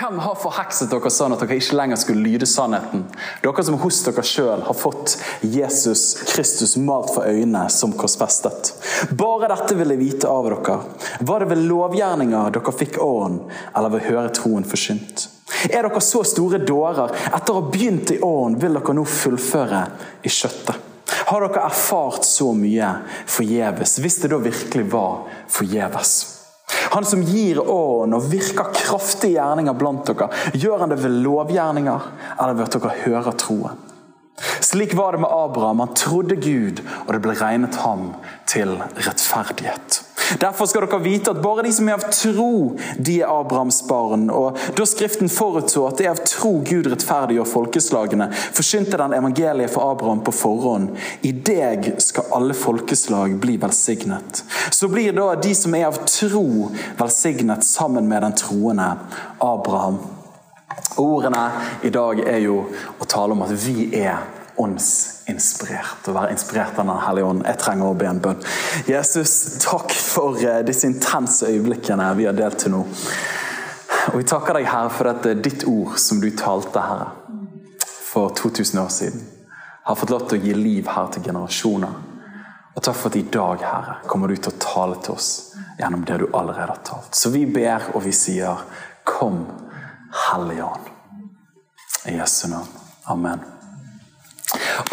hvem har forhekset dere sånn at dere ikke lenger skulle lyde sannheten? Dere som hos dere sjøl har fått Jesus Kristus malt for øynene som korsfestet. Bare dette vil jeg vite av dere. Var det ved lovgjerninger dere fikk åren, eller ved å høre troen forkynt? Er dere så store dårer? Etter å ha begynt i åren, vil dere nå fullføre i kjøttet. Har dere erfart så mye forgjeves, hvis det da virkelig var forgjeves? Han som gir åren og virker kraftige gjerninger blant dere, gjør han det ved lovgjerninger eller ved at dere hører troen? Slik var det med Abraham. Han trodde Gud, og det ble regnet ham til rettferdighet. Derfor skal dere vite at bare de som er av tro, de er Abrahams barn. Og Da Skriften forutså at det er av tro Gud rettferdiggjør folkeslagene, forsynte den evangeliet for Abraham på forhånd. I deg skal alle folkeslag bli velsignet. Så blir da de som er av tro, velsignet sammen med den troende Abraham. Ordene i dag er jo å tale om at vi er åndsinspirert. Å være inspirert av Den hellige ånd. Jeg trenger å be en bønn. Jesus, takk for eh, disse intense øyeblikkene vi har delt til nå. Og Vi takker deg, Herre, for dette ditt ord som du talte, Herre, for 2000 år siden, har fått lov til å gi liv her til generasjoner. Og takk for at i dag, Herre, kommer du til å tale til oss gjennom det du allerede har talt. Så vi ber og vi sier, kom, Hellige Ånd. I Jesu navn. Amen.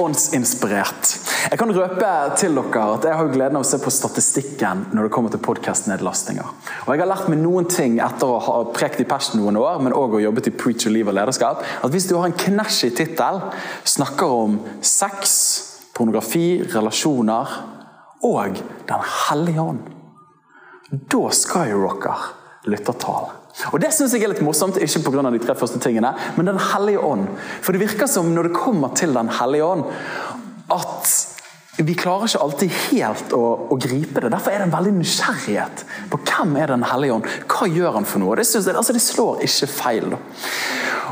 Åndsinspirert. Jeg kan røpe til dere at jeg har gleden av å se på statistikken når det kommer til podkastnedlastinger. Og Jeg har lært meg noen ting etter å ha prekt i persen noen år, men òg jobbet i Preacher Liv og lederskap. At hvis du har en knæsj tittel, snakker om sex, pornografi, relasjoner og Den hellige ånd, da skyrocker lyttertalen. Og Det synes jeg er litt morsomt, ikke pga. de tre første tingene, men Den hellige ånd. For det virker som når det kommer til Den hellige ånd, at vi klarer ikke alltid helt å, å gripe det. Derfor er det en veldig nysgjerrighet på hvem er Den hellige ånd. Hva gjør han for noe? Det, jeg, altså det slår ikke feil.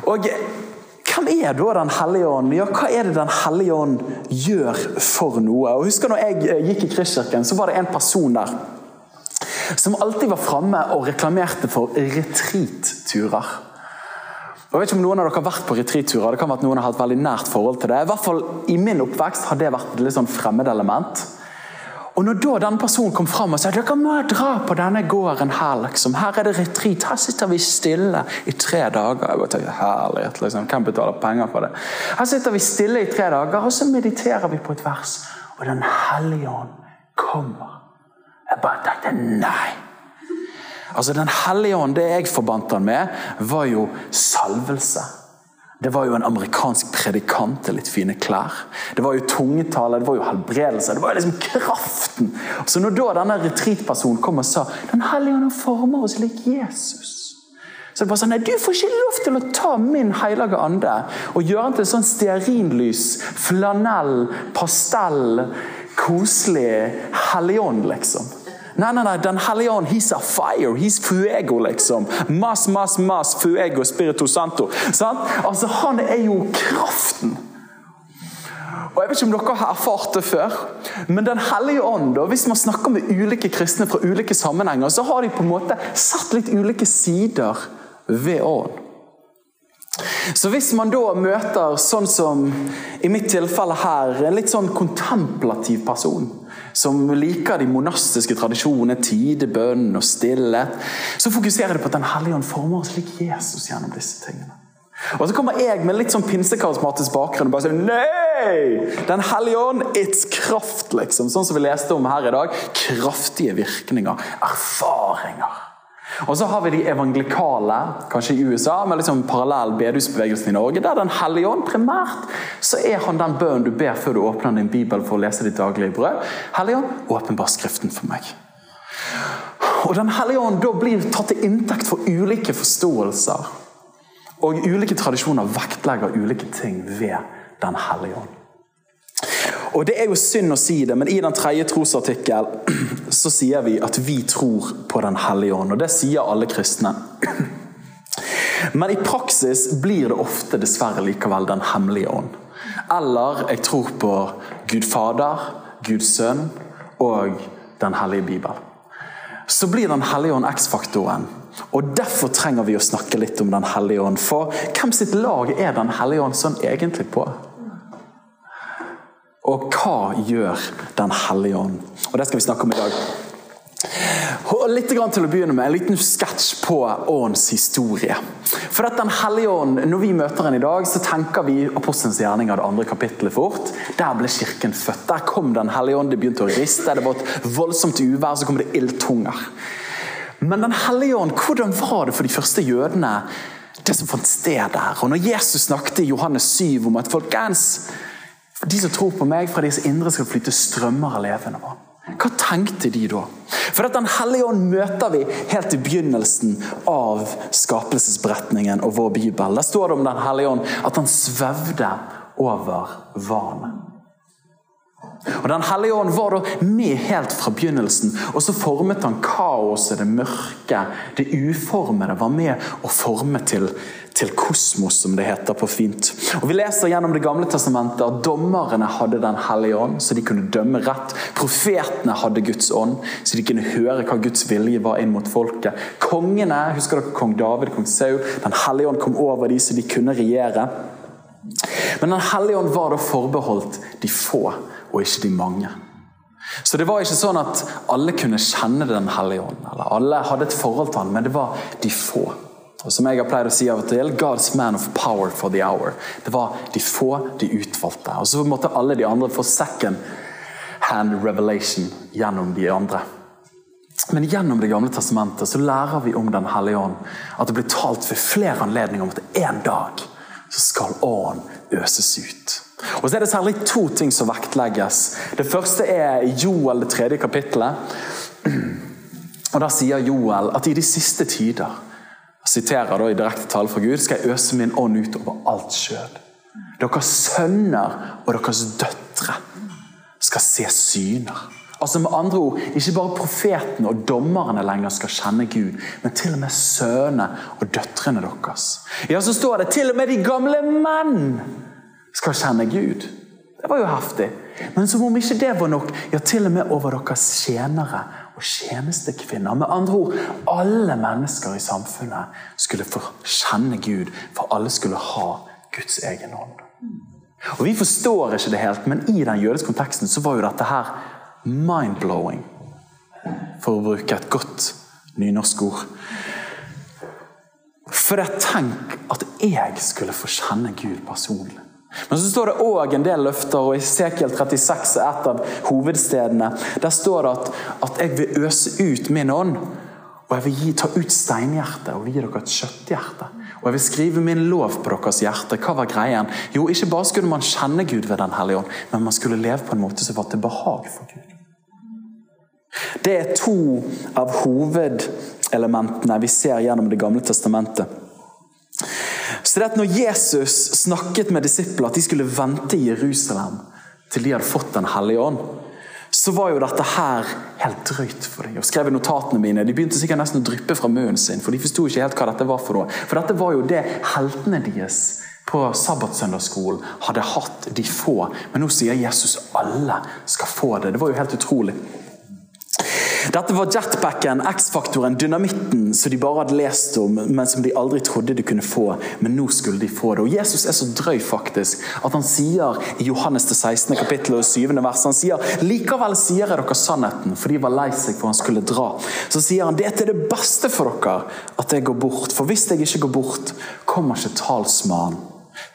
Og hvem er da Den hellige ånd? Ja, Hva er det Den hellige ånd gjør for noe? Og husker når jeg gikk i Kristkirken, så var det en person der som alltid var framme og reklamerte for retreat-turer. Jeg vet ikke om noen av dere har vært på retreat-turer. Det kan være at noen har hatt veldig nært forhold til det. I hvert fall I min oppvekst har det vært et litt sånn fremmedelement. Og når da denne personen kom fram og sa dere må dra på denne gården her, liksom. her er det retreat, her sitter vi stille i tre dager. Jeg bare tenker, herlighet, liksom. Hvem betaler penger for det? Her sitter vi stille i tre dager, og så mediterer vi på et vers. Og Den hellige ånd kommer. Jeg bare tenkte nei. Altså Den hellige ånd, det jeg forbandt han med, var jo salvelse. Det var jo en amerikansk predikant i litt fine klær. Det var jo tungetale, det var jo helbredelse. Det var jo liksom kraften. Så når da denne retreatpersonen kom og sa Den hellige ånd former oss lik Jesus så det bare sånn, nei, Du får ikke lov til å ta min hellige ande og gjøre den til sånn stearinlys, flanell, pastell, koselig helligånd, liksom. Nei, nei, nei, Den hellige ånd, he's a fire. He's fuego, liksom. Mas, mas, mas, fuego, spirito santo. Sant? Altså, Han er jo kraften. Og Jeg vet ikke om dere har erfart det før, men Den hellige ånd, hvis man snakker med ulike kristne fra ulike sammenhenger, så har de på en måte satt litt ulike sider ved ånd. Så hvis man da møter, sånn som i mitt tilfelle her, en litt sånn kontemplativ person, som liker de monastiske tradisjonene, tidebønn og stillhet, så fokuserer det på at Den hellige ånd former oss lik Jesus gjennom disse tingene. Og Så kommer jeg med litt sånn pinsekarismatisk bakgrunn og bare sier nei! Den hellige ånd, it's kraft, liksom. Sånn som vi leste om her i dag. Kraftige virkninger. Erfaringer. Og så har vi de evangelikale, kanskje i USA, med liksom parallell bedusbevegelsen i Norge. Der Den hellige ånd primært så er han den bønnen du ber før du åpner din bibel for å lese ditt daglige brød. Hellige ånd, åpenbar Skriften for meg. Og Den hellige ånd da blir tatt til inntekt for ulike forståelser. Og ulike tradisjoner vektlegger ulike ting ved Den hellige ånd. Og Det er jo synd å si det, men i den tredje trosartikkel så sier vi at vi tror på Den hellige ånd. Og det sier alle kristne. Men i praksis blir det ofte dessverre likevel Den hemmelige ånd. Eller jeg tror på Gud Fader, Guds Sønn og Den hellige Bibel. Så blir Den hellige ånd X-faktoren. Og Derfor trenger vi å snakke litt om Den hellige ånd. For hvem sitt lag er Den hellige ånd sånn egentlig på? Og hva gjør Den hellige ånd? Og Det skal vi snakke om i dag. Og litt til å begynne med, En liten sketsj på åndens historie. For at Den hellige ånd, Når vi møter den i dag, så tenker vi apostelens gjerninger, det andre kapittelet fort. Der ble kirken født. Der kom Den hellige ånd, det begynte å riste. Det var et voldsomt uvær, så kom det ildtunger. Men Den hellige ånd, hvordan var det for de første jødene, det som fant sted der? Og Når Jesus snakket i Johannes 7 om at folkens, de som tror på meg, fra deres indre skal flyte strømmer av levende vann. Hva tenkte de da? For Den hellige ånd møter vi helt i begynnelsen av skapelsesberetningen og vår bibel. Der står det om Den hellige ånd at han svevde over vannet. Og Den hellige ånd var da med helt fra begynnelsen, og så formet han kaoset, det mørke, det uformede. Var med å forme til, til kosmos, som det heter på fint. Og Vi leser gjennom Det gamle testamentet at dommerne hadde Den hellige ånd, så de kunne dømme rett. Profetene hadde Guds ånd, så de kunne høre hva Guds vilje var inn mot folket. Kongene, husker dere kong David, kong Saul? Den hellige ånd kom over de, så de kunne regjere. Men Den hellige ånd var da forbeholdt de få og ikke de mange. Så det var ikke sånn at alle kunne kjenne Den hellige ånd. eller Alle hadde et forhold til han, men det var de få. Og som jeg har pleid å si av og til, God's man of power for the hour. Det var de få, de utvalgte. Og så måtte alle de andre få second hand revelation gjennom de andre. Men gjennom Det gamle testamentet så lærer vi om Den hellige ånd. At det blir talt ved flere anledninger om at en dag så skal ånden øses ut. Og så er det særlig to ting som vektlegges. Det første er Joel, det tredje kapittelet. Og Da sier Joel at i de siste tider jeg siterer da i direkte tale fra Gud, skal jeg øse min ånd ut over alt skjød. Deres sønner og deres døtre skal se syner. Altså med andre ord, Ikke bare profetene og dommerne lenger skal kjenne Gud, men til og med sønnene og døtrene deres. Ja, Så står det til og med de gamle menn skal kjenne Gud. Det var jo heftig. Men som om ikke det var nok, ja, til og med over deres tjenere og tjenestekvinner. Med andre ord, alle mennesker i samfunnet skulle få kjenne Gud, for alle skulle ha Guds egen ånd. Og Vi forstår ikke det helt, men i den jødiske konteksten så var jo dette her mind-blowing. For å bruke et godt nynorsk ord. For jeg tenk at jeg skulle få kjenne Gud personlig. Men så står det òg en del løfter, og i Esekiel 36 er et av hovedstedene. Der står det at, at jeg vil øse ut min ånd. Og jeg vil gi, ta ut steinhjertet og gi dere et kjøtthjerte. Og jeg vil skrive min lov på deres hjerte. Hva var greien? Jo, ikke bare skulle man kjenne Gud ved Den hellige ånd, men man skulle leve på en måte som var til behag for Gud. Det er to av hovedelementene vi ser gjennom Det gamle testamentet. Så det at når Jesus snakket med disiplene at de skulle vente i Jerusalem til de hadde fått Den hellige ånd, så var jo dette her helt drøyt for dem. Jeg skrev i notatene mine, De begynte sikkert nesten å dryppe fra munnen sin, for de forsto ikke helt hva dette var for noe. For dette var jo det heltene deres på sabbatsøndagsskolen hadde hatt, de få. Men nå sier Jesus alle skal få det. Det var jo helt utrolig. Dette var jetpacken, X-faktoren, dynamitten som de bare hadde lest om, men som de aldri trodde de kunne få. Men nå skulle de få det. Og Jesus er så drøy faktisk, at han sier i Johannes det 16. kapittel og 7. vers han sier, Likevel sier jeg dere sannheten, for de var lei seg for han skulle dra. Så sier han det er det beste for dere at jeg går bort. For hvis jeg ikke går bort, kommer ikke talsmannen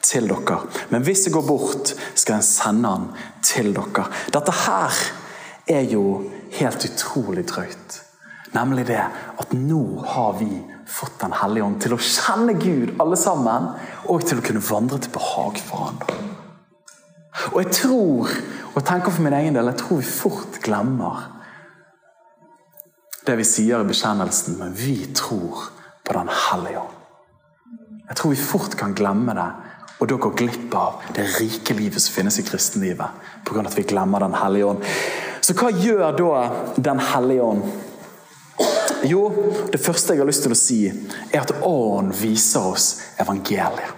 til dere. Men hvis jeg går bort, skal jeg sende han til dere. Dette her er jo helt utrolig drøyt. Nemlig det at nå har vi fått Den hellige ånd til å kjenne Gud alle sammen, og til å kunne vandre til behag for Han. Og jeg tror, og tenker for min egen del, jeg tror vi fort glemmer det vi sier i bekjennelsen, men vi tror på Den hellige ånd. Jeg tror vi fort kan glemme det, og da går glipp av det rike livet som finnes i kristenlivet. På grunn av at vi glemmer Den hellige ånd. Så hva gjør da Den hellige ånd? Jo, det første jeg har lyst til å si, er at Ånden viser oss evangeliet.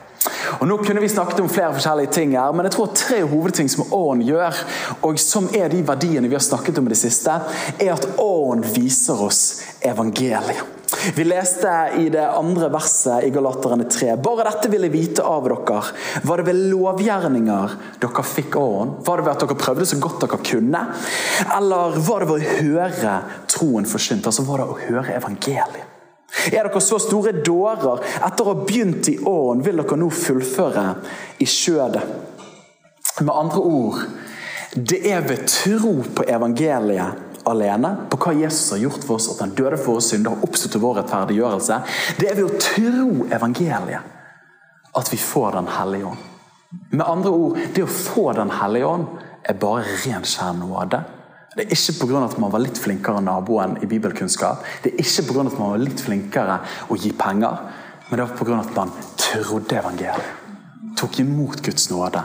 Og Nå kunne vi snakket om flere forskjellige ting, her, men jeg tror tre hovedting som Ånden gjør, og som er de verdiene vi har snakket om i det siste, er at Ånden viser oss evangeliet. Vi leste i det andre verset i Galaterne 3. Bare dette vil jeg vite av dere. Var det ved lovgjerninger dere fikk åren? Var det ved at dere prøvde så godt dere kunne? Eller var det ved å høre troen forsynt? Altså var det å høre evangeliet? Er dere så store dårer etter å ha begynt i åren, vil dere nå fullføre i skjødet? Med andre ord, det er ved tro på evangeliet alene på hva Jesus har gjort for oss, at han døde for oss synder og oppsto til vår rettferdiggjørelse. Det er ved å tro evangeliet at vi får Den hellige ånd. Med andre ord, det å få Den hellige ånd er bare ren skjær nåde. Det er ikke pga. at man var litt flinkere enn naboen i bibelkunnskap. Det er ikke pga. at man var litt flinkere å gi penger, men det var pga. at man trodde evangeliet. Tok imot Guds nåde.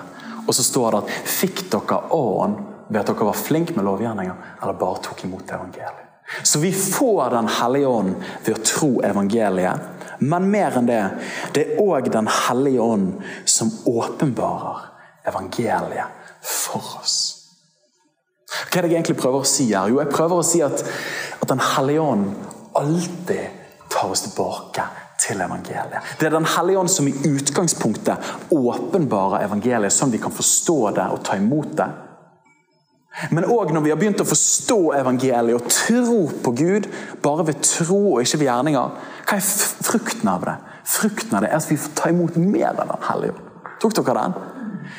Og så står det at 'fikk dere ånd ved at dere var flinke med lovgjerninger, eller bare tok imot evangeliet'. Så vi får Den hellige ånd ved å tro evangeliet. Men mer enn det, det er òg Den hellige ånd som åpenbarer evangeliet for oss. Hva er det jeg egentlig prøver å si her? Jo, jeg prøver å si at, at Den hellige ånd alltid tar oss tilbake til evangeliet. Det er Den hellige ånd som i utgangspunktet åpenbarer evangeliet, sånn vi kan forstå det og ta imot det. Men òg når vi har begynt å forstå evangeliet og tro på Gud, bare ved tro og ikke ved gjerninger, hva er frukten av det? Frukten av det er at vi får ta imot mer av Den hellige ånd. Tok dere den?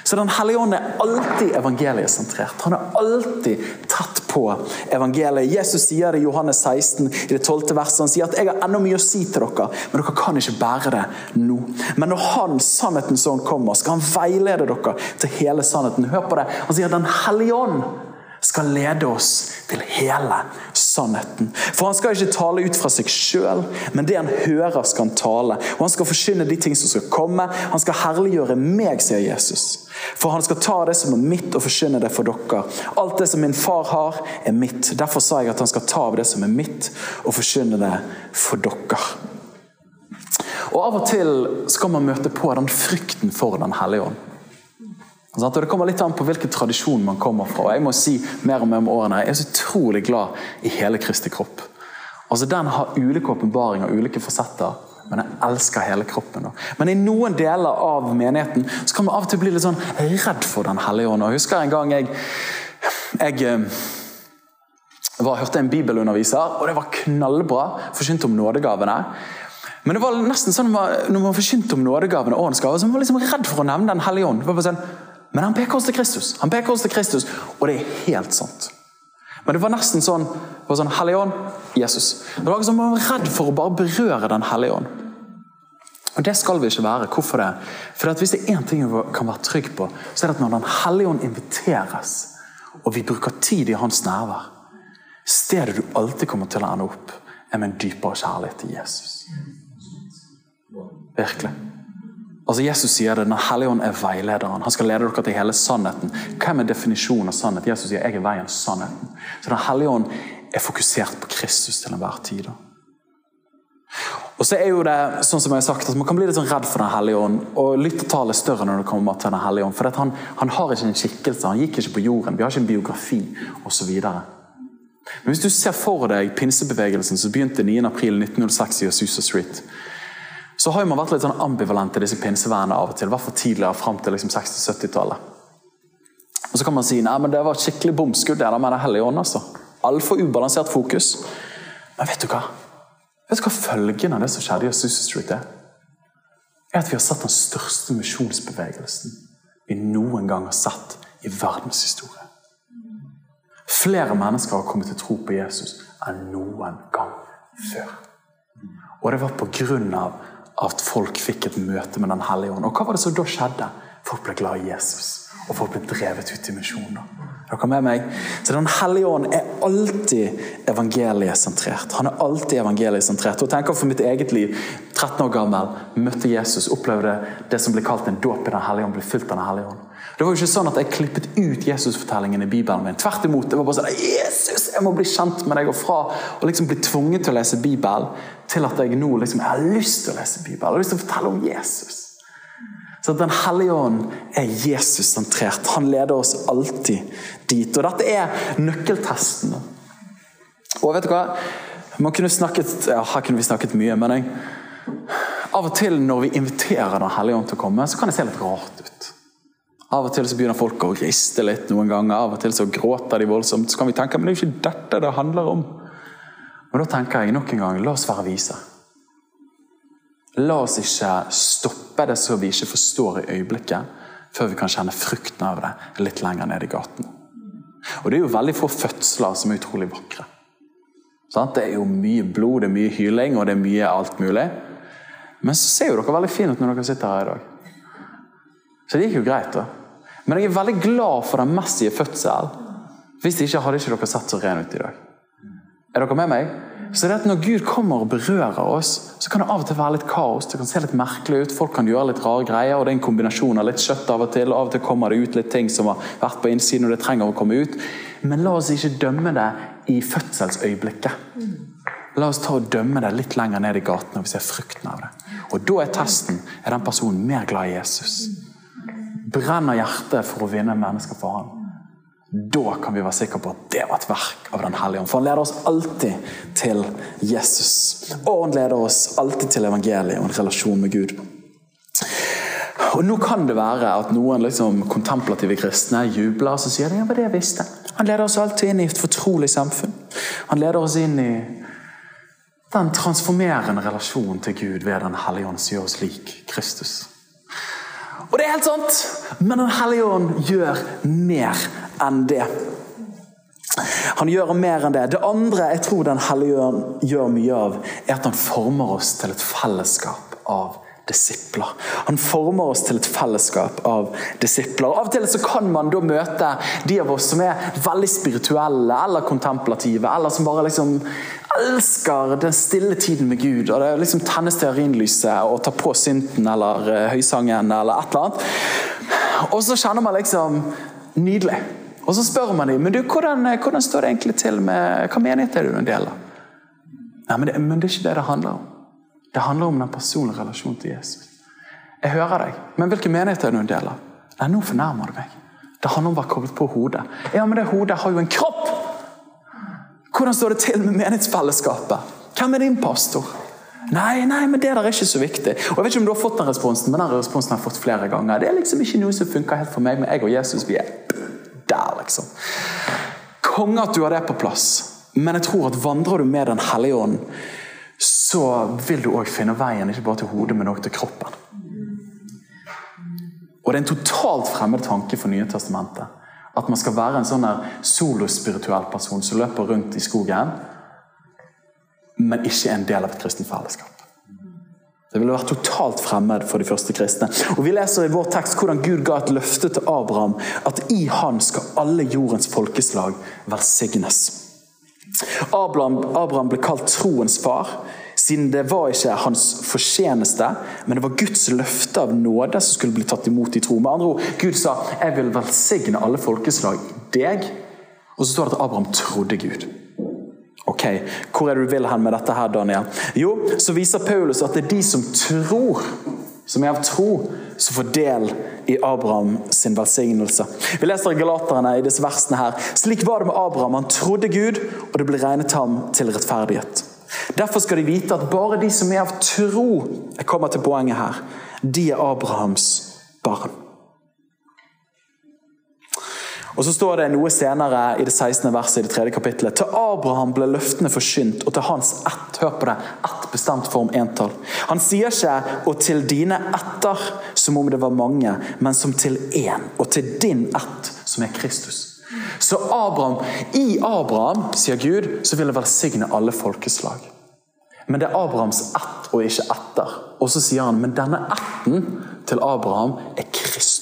Så Den hellige ånd er alltid evangeliesentrert. Han er alltid tatt på evangeliet. Jesus sier det i Johannes 16 i det 12. verset. Han sier at 'jeg har ennå mye å si til dere, men dere kan ikke bære det nå'. Men når Han, sannhetens ånd, kommer, skal han veilede dere til hele sannheten. Hør på det. Han sier at Den hellige ånd skal lede oss til hele sannheten. For han skal ikke tale ut fra seg sjøl, men det han hører, skal han tale. Og han skal forkynne de ting som skal komme. Han skal herliggjøre meg, sier Jesus. For han skal ta det som er mitt, og forkynne det for dere. Alt det som min far har, er mitt. Derfor sa jeg at han skal ta av det som er mitt, og forkynne det for dere. Og Av og til skal man møte på den frykten for Den hellige ånd. Og Det kommer litt an på hvilken tradisjon man kommer fra. og jeg må si mer og mer om årene, Jeg er så utrolig glad i hele Kristi kropp. Altså Den har ulike åpenbaringer, ulike fasetter, men jeg elsker hele kroppen. Men i noen deler av menigheten så kan man av og til bli litt sånn redd for Den hellige ånd. Jeg husker en gang jeg, jeg eh, var, hørte en bibelunderviser, og det var knallbra. Forkynte om nådegavene. Men det var nesten sånn når man forkynte om nådegavene åndens gaver, så man var liksom redd for å nevne Den hellige ånd. Det var bare sånn, men han peker oss til Kristus. Han peker oss til Kristus, Og det er helt sant. Men det var nesten sånn det var sånn, Hellige ånd, Jesus. Det var som Man var redd for å bare berøre Den hellige ånd. Og Det skal vi ikke være. Hvorfor det? For Hvis det er én ting vi kan være trygg på, så er det at når Den hellige ånd inviteres, og vi bruker tid i hans nærvær Stedet du alltid kommer til å ende opp, er med en dypere kjærlighet til Jesus. Virkelig. Altså Jesus sier det, Den hellige ånd er veilederen. Han skal lede dere til hele sannheten. Hvem er definisjonen av sannhet? Jesus sier jeg er veien sannheten. Så Den hellige ånd er fokusert på Kristus til enhver tid. Og så er jo det, sånn som jeg har sagt, at Man kan bli litt sånn redd for Den hellige ånd. og Lyttetallet er større når det kommer til Den hellige ånd. For han, han, har ikke en skikkelse, han gikk ikke på jorden, vi har ikke en biografi osv. Men hvis du ser for deg pinsebevegelsen som begynte 9.4.1906 i Azusa Street så har man vært litt sånn ambivalent til disse pinsevennene av og til. I hvert fall tidligere, fram til liksom 60-70-tallet. Og Så kan man si nei, men det var et skikkelig bomskudd det der med Den hellige ånd. altså. Altfor ubalansert fokus. Men vet du hva? Vet du hva følgen av det som skjedde i Azusa Street er? Er at vi har sett den største misjonsbevegelsen vi noen gang har sett i verdenshistorie. Flere mennesker har kommet til tro på Jesus enn noen gang før. Og det var på grunn av at folk fikk et møte med Den hellige ånd. Og hva var det som da skjedde? Folk ble glad i Jesus, og folk ble drevet ut i misjon. Er dere med meg? Så Den hellige ånd er alltid evangeliesentrert. Han er alltid evangeliesentrert. Og tenker for mitt eget liv. 13 år gammel, møtte Jesus, opplevde det som ble kalt en dåp i Den hellige ånd. ble fylt av den hellige ånd. Det var jo ikke sånn at jeg klippet ut Jesus-fortellingen i Bibelen min. Tvert imot. det var bare sånn, Jesus, jeg må bli kjent med deg. Og fra å liksom bli tvunget til å lese Bibelen, til at jeg nå liksom, jeg har lyst til å lese Bibelen. Jeg har lyst til å fortelle om Jesus. Så Den hellige ånd er Jesus-sentrert. Han leder oss alltid dit. Og dette er nøkkeltesten. Og vet du hva? Man kunne snakket, ja, Her kunne vi snakket mye, men jeg, av og til når vi inviterer Den hellige ånd til å komme, så kan det se litt rart ut. Av og til så begynner folk å riste litt noen ganger, av og til så gråter de voldsomt. Så kan vi tenke men det er jo ikke dette det handler om. Men da tenker jeg nok en gang la oss være vise. La oss ikke stoppe det så vi ikke forstår i øyeblikket, før vi kan kjenne frukten av det litt lenger ned i gaten. Og Det er jo veldig få fødsler som er utrolig vakre. Det er jo mye blod, det er mye hyling og det er mye alt mulig. Men så ser jo dere veldig fine ut når dere sitter her i dag. Så det gikk jo greit. da. Men jeg er veldig glad for den messige fødsel. Hvis ikke hadde ikke dere sett så ren ut i dag. Er dere med meg? Så det at Når Gud kommer og berører oss, så kan det av og til være litt kaos. Det kan se litt merkelig ut, Folk kan gjøre litt rare greier. og Det er en kombinasjon av litt kjøtt av og til. og Av og til kommer det ut litt ting som har vært på innsiden, og det trenger å komme ut. Men la oss ikke dømme det i fødselsøyeblikket. La oss ta og dømme det litt lenger ned i gaten når vi ser frukten av det. Og Da er testen er den personen mer glad i Jesus. Brenner hjertet for å vinne mennesker for ham. Da kan vi være sikre på at det var et verk av Den hellige ånd. For han leder oss alltid til Jesus. Og han leder oss alltid til evangeliet og en relasjon med Gud. Og Nå kan det være at noen liksom, kontemplative kristne jubler og sier de, ja, det jeg visste. Han leder oss alltid inn i et fortrolig samfunn. Han leder oss inn i den transformerende relasjonen til Gud ved Den hellige ånd som gjør oss lik Kristus. Og det er helt sant, men Den hellige ånd gjør mer enn det. Han gjør mer enn det. Det andre jeg tror Den hellige ånd gjør mye av, er at han former oss til et fellesskap av disipler. Han former oss til et fellesskap av disipler. Av og til så kan man da møte de av oss som er veldig spirituelle eller kontemplative, eller som bare liksom elsker den stille tiden med Gud. og det liksom Tenne stearinlyset og ta på synten eller uh, høysangen eller et eller annet. Og så kjenner man liksom Nydelig. Og så spør man dem men du, hvordan, hvordan står det egentlig til med Hva menighet er du en del av? Nei, men det, men det er ikke det det handler om. Det handler om den personlige relasjonen til Jesus. Jeg hører deg, men hvilken menighet er du en del av? Nei, nå fornærmer du meg. Det handler om å være koblet på hodet. Ja, men det hodet har jo en kropp! Hvordan står det til med menighetsfellesskapet? Hvem er din pastor? Nei, nei, men det der er ikke så viktig. Og Jeg vet ikke om du har fått den responsen, men den responsen har jeg fått flere ganger. Det er liksom ikke noe som funker helt for meg, men jeg og Jesus vi er der, liksom. Konge at du har det på plass, men jeg tror at vandrer du med Den hellige ånd, så vil du òg finne veien ikke bare til hodet, men òg til kroppen. Og Det er en totalt fremmed tanke for Nye testamentet. At man skal være en sånn solospirituell person som løper rundt i skogen, men ikke en del av et kristent fellesskap. Det ville vært totalt fremmed for de første kristne. Og Vi leser i vår tekst hvordan Gud ga et løfte til Abraham at i han skal alle jordens folkeslag velsignes. Abraham, Abraham ble kalt troens far siden det var ikke hans fortjeneste, men det var Guds løfte av nåde som skulle bli tatt imot i tro. Med andre ord, Gud sa 'Jeg vil velsigne alle folkeslag i deg'. Og så står det at Abraham trodde Gud. Ok, Hvor er det du vil hen med dette, her, Daniel? Jo, så viser Paulus at det er de som tror, som er av tro, som får del i Abraham sin velsignelse. Vi leser i Galaterne i disse versene her. Slik var det med Abraham. Han trodde Gud, og det ble regnet ham til rettferdighet. Derfor skal de vite at bare de som er av tro Jeg kommer til poenget her. De er Abrahams barn. Og Så står det noe senere i det 16. verset i det tredje kapittelet. Til Abraham ble løftene forsynt, og til hans ett hør på det, ett bestemt form entall. Han sier ikke 'og til dine etter', som om det var mange, men som til én. Og til din ett, som er Kristus. Så Abraham, i Abraham, sier Gud, så vil jeg velsigne alle folkeslag. Men det er Abrahams ett og ikke etter. Og så sier han men denne ætten til Abraham er Kristus.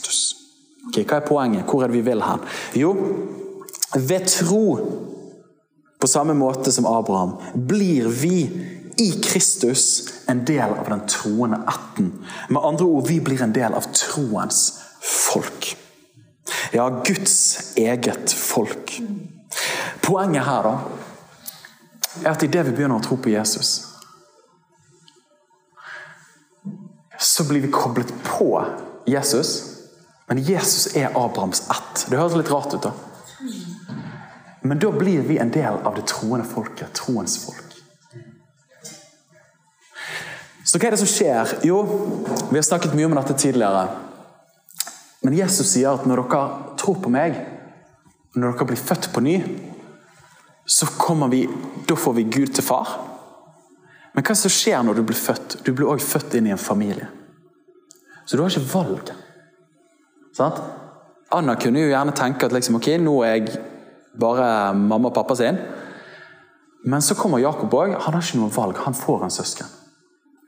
Okay, hva er poenget? Hvor er det vi vil hen? Jo, Ved tro, på samme måte som Abraham, blir vi i Kristus en del av den troende ætten. Med andre ord, vi blir en del av troens folk. Ja, Guds eget folk. Poenget her da, er at idet vi begynner å tro på Jesus, så blir vi koblet på Jesus. Men Jesus er Abrahams ett. Det høres litt rart ut, da. Men da blir vi en del av det troende folket. Troens folk. Så hva er det som skjer? Jo, vi har snakket mye om dette tidligere. Men Jesus sier at når dere tror på meg, når dere blir født på ny, så kommer vi, da får vi Gud til far. Men hva som skjer når du blir født? Du blir også født inn i en familie. Så du har ikke valg. Sant? Anna kunne jo gjerne tenke at liksom, ok, nå er jeg bare mamma og pappa sin. Men så kommer Jakob òg. Han har ikke noe valg. Han får en søsken.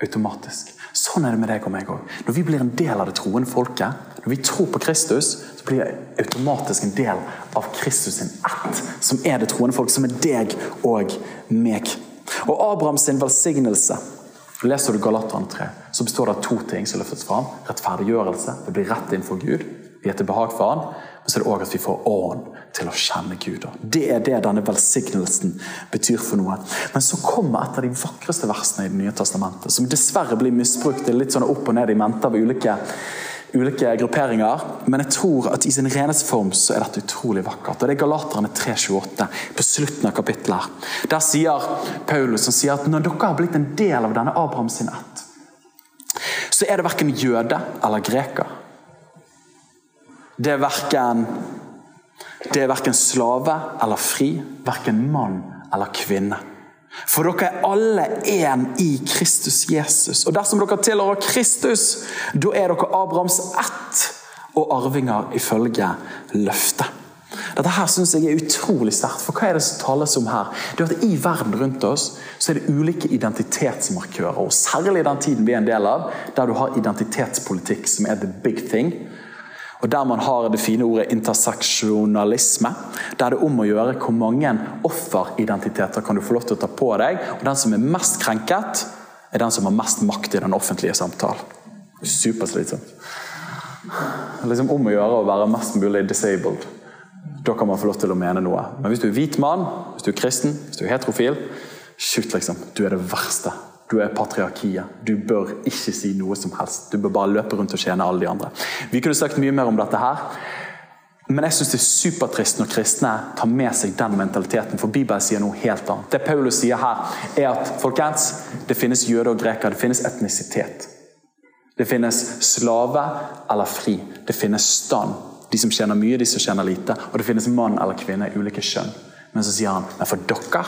Automatisk. Sånn er det med deg og meg òg. Når vi blir en del av det troende folket, når vi tror på Kristus, så blir jeg automatisk en del av Kristus sin ett, som er det troende folk, som er deg og meg. Og Abrahams velsignelse Leser du Galaterne 3, så består det av to ting som løftes fram. Rettferdiggjørelse. Det blir rett innenfor Gud. Vi er til behag for Han. Men så er det òg at vi får ånd til å kjenne Gud. Det er det denne velsignelsen betyr for noe. Men så kommer et av de vakreste versene i Det nye testamentet, som dessverre blir misbrukt. Litt sånn opp og ned i mente av ulike ulike grupperinger, men jeg tror at i sin reneste form så er dette utrolig vakkert. Og Det er Galaterne 3,28 på slutten av kapittelet. Der sier Paulus som sier at når dere har blitt en del av denne Abraham sin ett, så er det verken jøde eller greker. Det er verken, det er verken slave eller fri, verken mann eller kvinne. For dere er alle én i Kristus Jesus. Og dersom dere tilhører Kristus, da er dere Abrahams ett og arvinger ifølge løftet. Dette her synes jeg er utrolig sterkt. For hva er det som tales om her? Det er at I verden rundt oss så er det ulike identitetsmarkører. og Særlig i den tiden vi er en del av, der du har identitetspolitikk, som er the big thing. Og Der man har det fine ordet interseksjonalisme. Der det er om å gjøre hvor mange offeridentiteter kan du få lov til å ta på deg. Og den som er mest krenket, er den som har mest makt i den offentlige samtalen. Superslitsomt. Er liksom om å gjøre å være mest mulig disabled. Da kan man få lov til å mene noe. Men hvis du er hvit mann, hvis du er kristen, hvis du er heterofil, shoot, liksom. Du er det verste du er patriarkiet. Du bør ikke si noe som helst. Du bør bare løpe rundt og tjene alle de andre. Vi kunne sagt mye mer om dette her. Men jeg syns det er supertrist når kristne tar med seg den mentaliteten. For Bibelen sier noe helt annet. Det Paulus sier her, er at folkens, det finnes jøder og greker. Det finnes etnisitet. Det finnes slave eller fri. Det finnes stand. De som tjener mye, de som tjener lite. Og det finnes mann eller kvinne i ulike kjønn. Men så sier han men for dere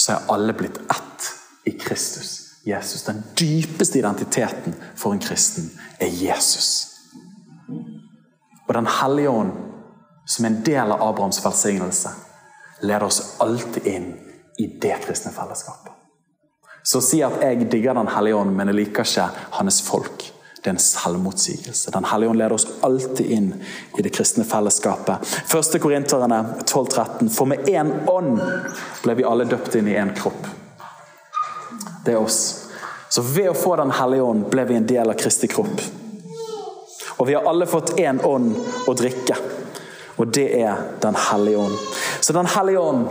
så er alle blitt ett i Kristus. Jesus. Den dypeste identiteten for en kristen er Jesus. Og Den hellige ånd, som er en del av Abrahams velsignelse, leder oss alltid inn i det kristne fellesskapet. Så å si at jeg digger Den hellige ånd, men jeg liker ikke hans folk, det er en selvmotsigelse. Den hellige ånd leder oss alltid inn i det kristne fellesskapet. Første Korinterne 12-13. For med én ånd ble vi alle døpt inn i én kropp det er oss. Så ved å få Den hellige ånd ble vi en del av Kristi kropp. Og vi har alle fått én ånd å drikke, og det er Den hellige ånd. Så Den hellige ånd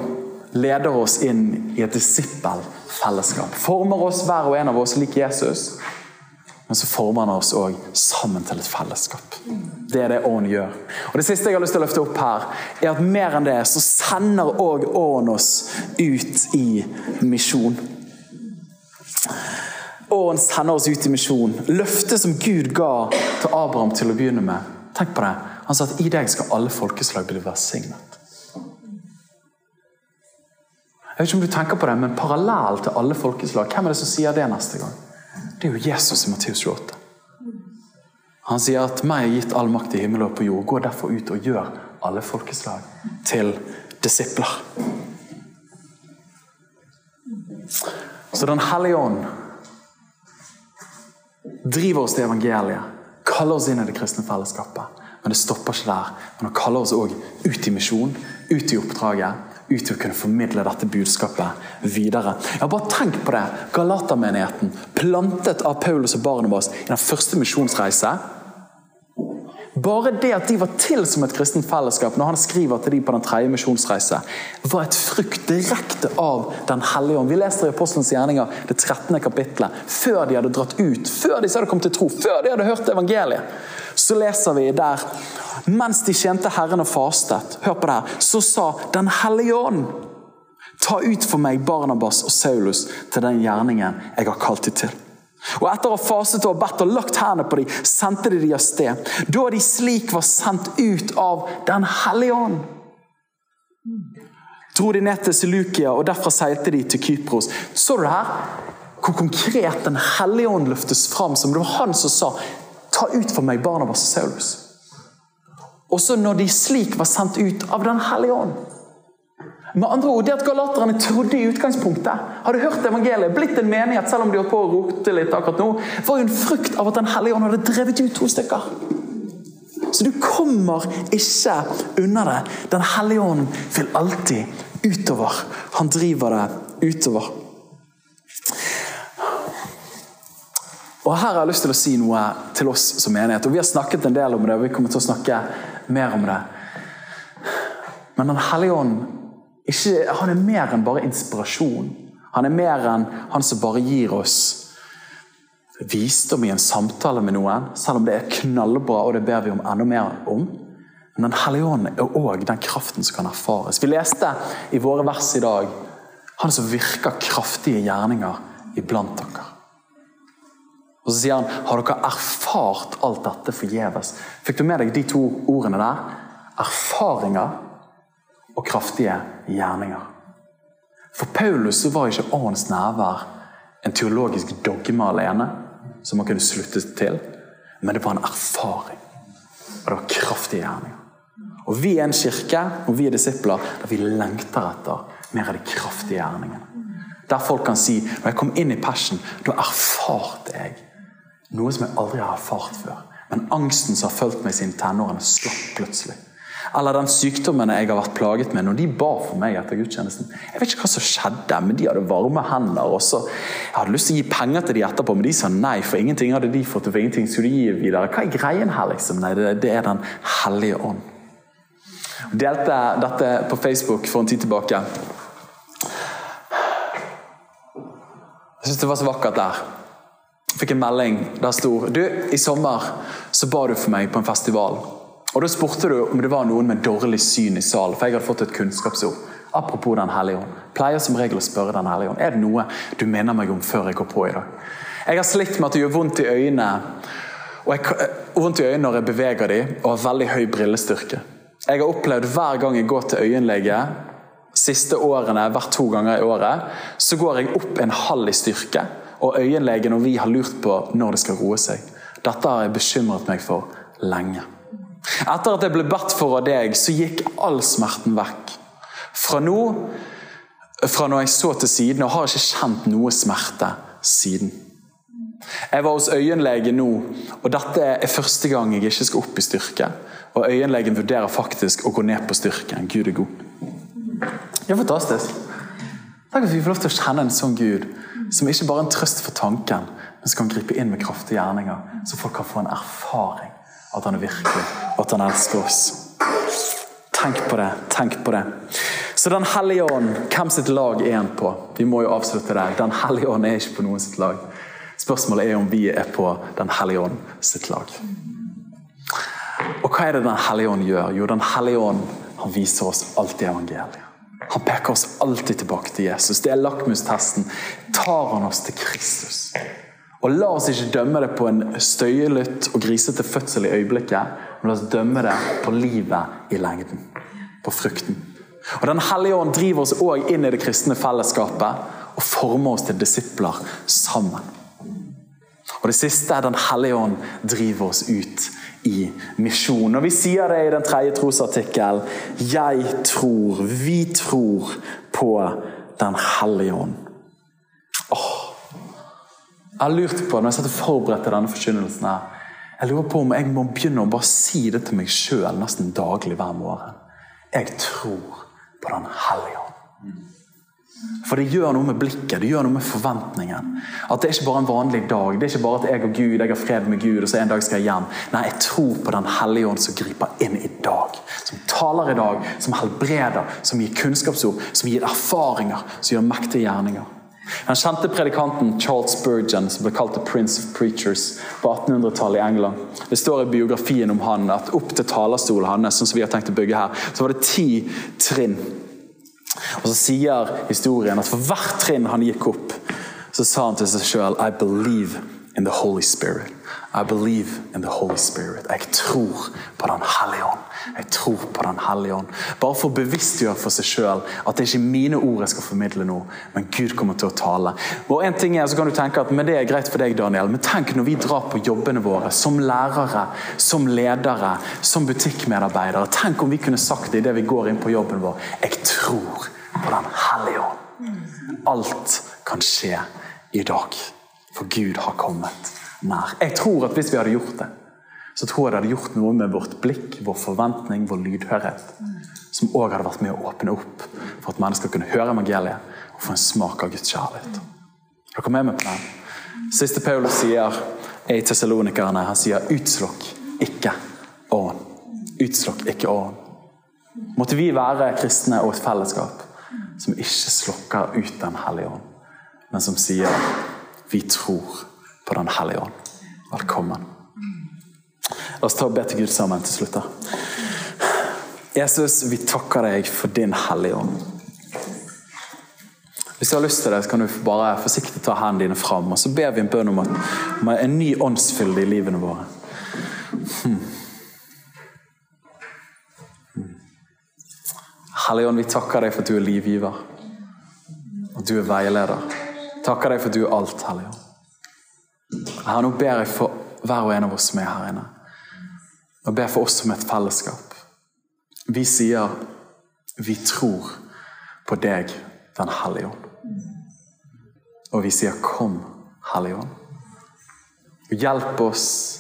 leder oss inn i et disippelfellesskap. Former oss hver og en av oss lik Jesus, men så former han oss òg sammen til et fellesskap. Det er det Ånden gjør. Og Det siste jeg har lyst til å løfte opp her, er at mer enn det så sender òg Ånden oss ut i misjon. Og han sender oss ut i misjon. Løftet som Gud ga til Abraham til å begynne med. Tenk på det. Han sa at i deg skal alle folkeslag bli velsignet. Jeg vet ikke om du tenker på det, men Parallell til alle folkeslag, hvem er det som sier det neste gang? Det er jo Jesus i Matteus 28. Han sier at 'meg er gitt all makt i himmel og på jord'. Gå derfor ut og gjør alle folkeslag til disipler. Så Den hellige ånd driver oss til evangeliet, kaller oss inn i det kristne fellesskapet. Men det stopper ikke der. Men han kaller oss òg ut i misjon, ut i oppdraget. Ut til å kunne formidle dette budskapet videre. Ja, Bare tenk på det. Galatermenigheten, plantet av Paulus og Barnabas i den første misjonsreise. Bare det at de var til som et kristent fellesskap, når han skriver til de på den tredje misjonsreise, var et frukt direkte av Den hellige ånd. Vi leser i Apostelens gjerninger det 13. kapittelet. Før de hadde dratt ut, før de hadde kommet til tro, før de hadde hørt evangeliet, så leser vi der mens de tjente Herren og fastet, hør på det her, så sa Den hellige ånd Ta ut for meg Barnabas og Saulus til den gjerningen jeg har kalt dem til. Og Etter å ha faset og bedt og lagt hendene på dem, sendte de de av sted. Da de slik var sendt ut av Den hellige ånd, dro de ned til Selukia, og derfra seilte de til Kypros. Så du her hvor konkret Den hellige ånd løftes fram som? Det var han som sa Ta ut for meg Barnabas og Saulus. Og så når de slik var sendt ut av Den hellige ånd med andre ord, Det at galaterne trodde i utgangspunktet, hadde hørt evangeliet, blitt en menighet, selv om de holdt på å rote litt akkurat nå, var jo en frukt av at Den hellige ånd hadde drevet ut to stykker. Så du kommer ikke unna det. Den hellige ånd vil alltid utover. Han driver det utover. Og Her har jeg lyst til å si noe til oss som menighet. og Vi har snakket en del om det, og vi kommer til å snakke mer om det. Men Den hellige ånd ikke, han er mer enn bare inspirasjon. Han er mer enn han som bare gir oss visdom i en samtale med noen, selv om det er knallbra, og det ber vi om enda mer om. Men Den hellige ånd er òg den kraften som kan erfares. Vi leste i våre vers i dag han som virker kraftige gjerninger iblant dere. Og Så sier han har dere erfart alt dette forgjeves. Fikk du med deg de to ordene der? Erfaringer og kraftige gjerninger. For Paulus var ikke åndens nærvær en teologisk dogme alene som man kunne slutte til, men det var en erfaring. Og det var kraftige gjerninger. Og Vi er en kirke og vi er disipler der vi lengter etter mer av de kraftige gjerningene. Der folk kan si når jeg kom inn i Passion, da erfarte jeg noe som jeg aldri har erfart før. Men angsten som har fulgt meg siden tenårene, slapp plutselig. Eller den sykdommen jeg har vært plaget med når de ba for meg etter gudstjenesten. Jeg vet ikke hva som skjedde, men de hadde varme hender. også. Jeg hadde lyst til å gi penger til de etterpå, men de sa nei, for ingenting hadde de fått. for ingenting skulle de gi videre. Hva er greien her, liksom? Nei, det, det er Den hellige ånd. Jeg delte dette på Facebook for en tid tilbake. Jeg syns det var så vakkert der. Jeg fikk en melding der sto du, i sommer så ba du for meg på en festival. Og Da spurte du om det var noen med dårlig syn i salen, for jeg hadde fått et kunnskapsord. Apropos Den hellige ånd. Pleier som regel å spørre Den hellige ånd er det noe du minner meg om før jeg går på i dag. Jeg har slitt med at det gjør vondt i øynene og jeg, vondt i øynene når jeg beveger dem, og har veldig høy brillestyrke. Jeg har opplevd hver gang jeg går til øyenlege, siste årene, hvert to ganger i året, så går jeg opp en halv i styrke. Og øyenlegen og vi har lurt på når det skal roe seg. Dette har jeg bekymret meg for lenge. Etter at jeg ble bedt for av deg, så gikk all smerten vekk. Fra nå, fra når jeg så til siden, og har ikke kjent noe smerte siden. Jeg var hos øyenlege nå, og dette er første gang jeg ikke skal opp i styrke. Og øyenlegen vurderer faktisk å gå ned på styrken. Gud er god. Det er fantastisk. Tenk at vi får lov til å kjenne en sånn Gud, som ikke bare er en trøst for tanken, men som kan gripe inn med kraftige gjerninger, så folk kan få en erfaring at han er virkelig, at han elsker oss. Tenk på det. tenk på det. Så Den hellige ånd, hvem sitt lag er han på? Vi må jo avslutte der. Den hellige ånd er ikke på noen sitt lag. Spørsmålet er om vi er på Den hellige ånd sitt lag. Og hva er det Den hellige ånd gjør? Jo, Den hellige ånd han viser oss alltid evangeliet. Han peker oss alltid tilbake til Jesus. Det er lakmustesten. Tar han oss til Kristus? Og La oss ikke dømme det på en støyelytt og grisete fødsel i øyeblikket, men la oss dømme det på livet i lengden. På frukten. Og Den hellige ånd driver oss òg inn i det kristne fellesskapet og former oss til disipler sammen. Og Det siste er Den hellige ånd driver oss ut i misjon. Og Vi sier det i den tredje trosartikkel. Jeg tror, vi tror på Den hellige ånd. Jeg har lurt på, når jeg satt og forberedte denne forkynnelsen her, jeg lurer på om jeg må begynne å bare si det til meg sjøl nesten daglig hver morgen. Jeg tror på Den hellige ånd. For det gjør noe med blikket, det gjør noe med forventningen. At det er ikke bare en vanlig dag. Det er ikke bare at jeg og Gud, jeg har fred med Gud, og så en dag skal jeg hjem. Nei, jeg tror på Den hellige ånd som griper inn i dag. Som taler i dag, som helbreder, som gir kunnskapsord, som gir erfaringer, som gjør mektige gjerninger. Den kjente predikanten Charles Spurgeon, som ble kalt The Prince of Preachers på 1800-tallet i England. Det står i biografien om han at opp til talerstolen hans, sånn som vi har tenkt å bygge her, så var det ti trinn. Og så sier historien at for hvert trinn han gikk opp, så sa han til seg sjøl I believe in the Holy Spirit. I believe in the Holy Spirit. Jeg tror på Den hellige ånd. Jeg tror på Den hellige ånd. Bare for å bevisstgjøre for seg sjøl at det er ikke mine ord jeg skal formidle nå, men Gud kommer til å tale. Og en ting er, så kan du tenke at men Det er greit for deg, Daniel, men tenk når vi drar på jobbene våre som lærere, som ledere, som butikkmedarbeidere. Tenk om vi kunne sagt det idet vi går inn på jobben vår. Jeg tror på Den hellige ånd. Alt kan skje i dag, for Gud har kommet nær. Jeg tror at hvis vi hadde gjort det, så tror jeg det hadde gjort noe med vårt blikk, vår forventning, vår lydhørhet. Som òg hadde vært med å åpne opp for at mennesker kunne høre evangeliet og få en smak av Guds kjærlighet. Er dere med på den? Siste Paulus sier er i Tessalonikerne. Han sier 'utslokk ikke ånd'. Utslokk ikke ånd. Måtte vi være kristne og et fellesskap som ikke slokker ut Den hellige ånd, men som sier 'vi tror på Den hellige ånd'. Velkommen. La oss ta og be til Gud sammen til slutt. Jesus, vi takker deg for din hellige ånd. Hvis du har lyst til det, så kan du bare forsiktig ta hendene dine fram. Og så ber vi en bønn om, at, om en ny åndsfylde i livene våre. Hmm. Hmm. Hellige ånd, vi takker deg for at du er livgiver. At du er veileder. Takker deg for at du er alt, Hellige ånd. Her, nå ber jeg for hver og en av oss som er her inne. Og ber for oss som et fellesskap. Vi sier vi tror på deg, Den hellige ånd. Og vi sier 'Kom, Hellige ånd'. Hjelp oss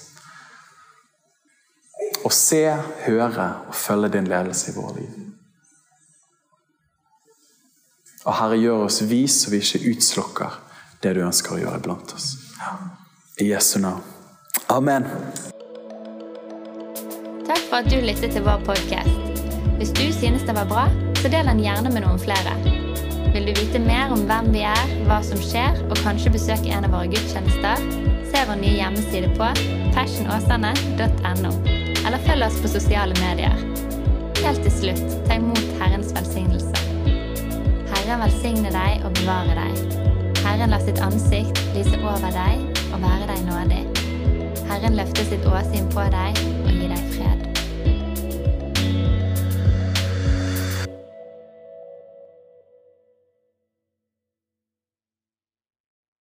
å se, høre og følge din ledelse i våre liv. Og Herre, gjør oss vis så vi ikke utslukker det du ønsker å gjøre iblant oss. I Jesu navn. Amen. Takk for at du lyttet til vår podkast. Hvis du synes den var bra, så del den gjerne med noen flere. Vil du vite mer om hvem vi er, hva som skjer, og kanskje besøke en av våre gudstjenester, se vår nye hjemmeside på fashionåsane.no, eller følg oss på sosiale medier. Helt til slutt, ta imot Herrens velsignelse. Herren velsigne deg og bevare deg. Herren la sitt ansikt lyse over deg være deg nådig. Herren løfter sitt åsyn på deg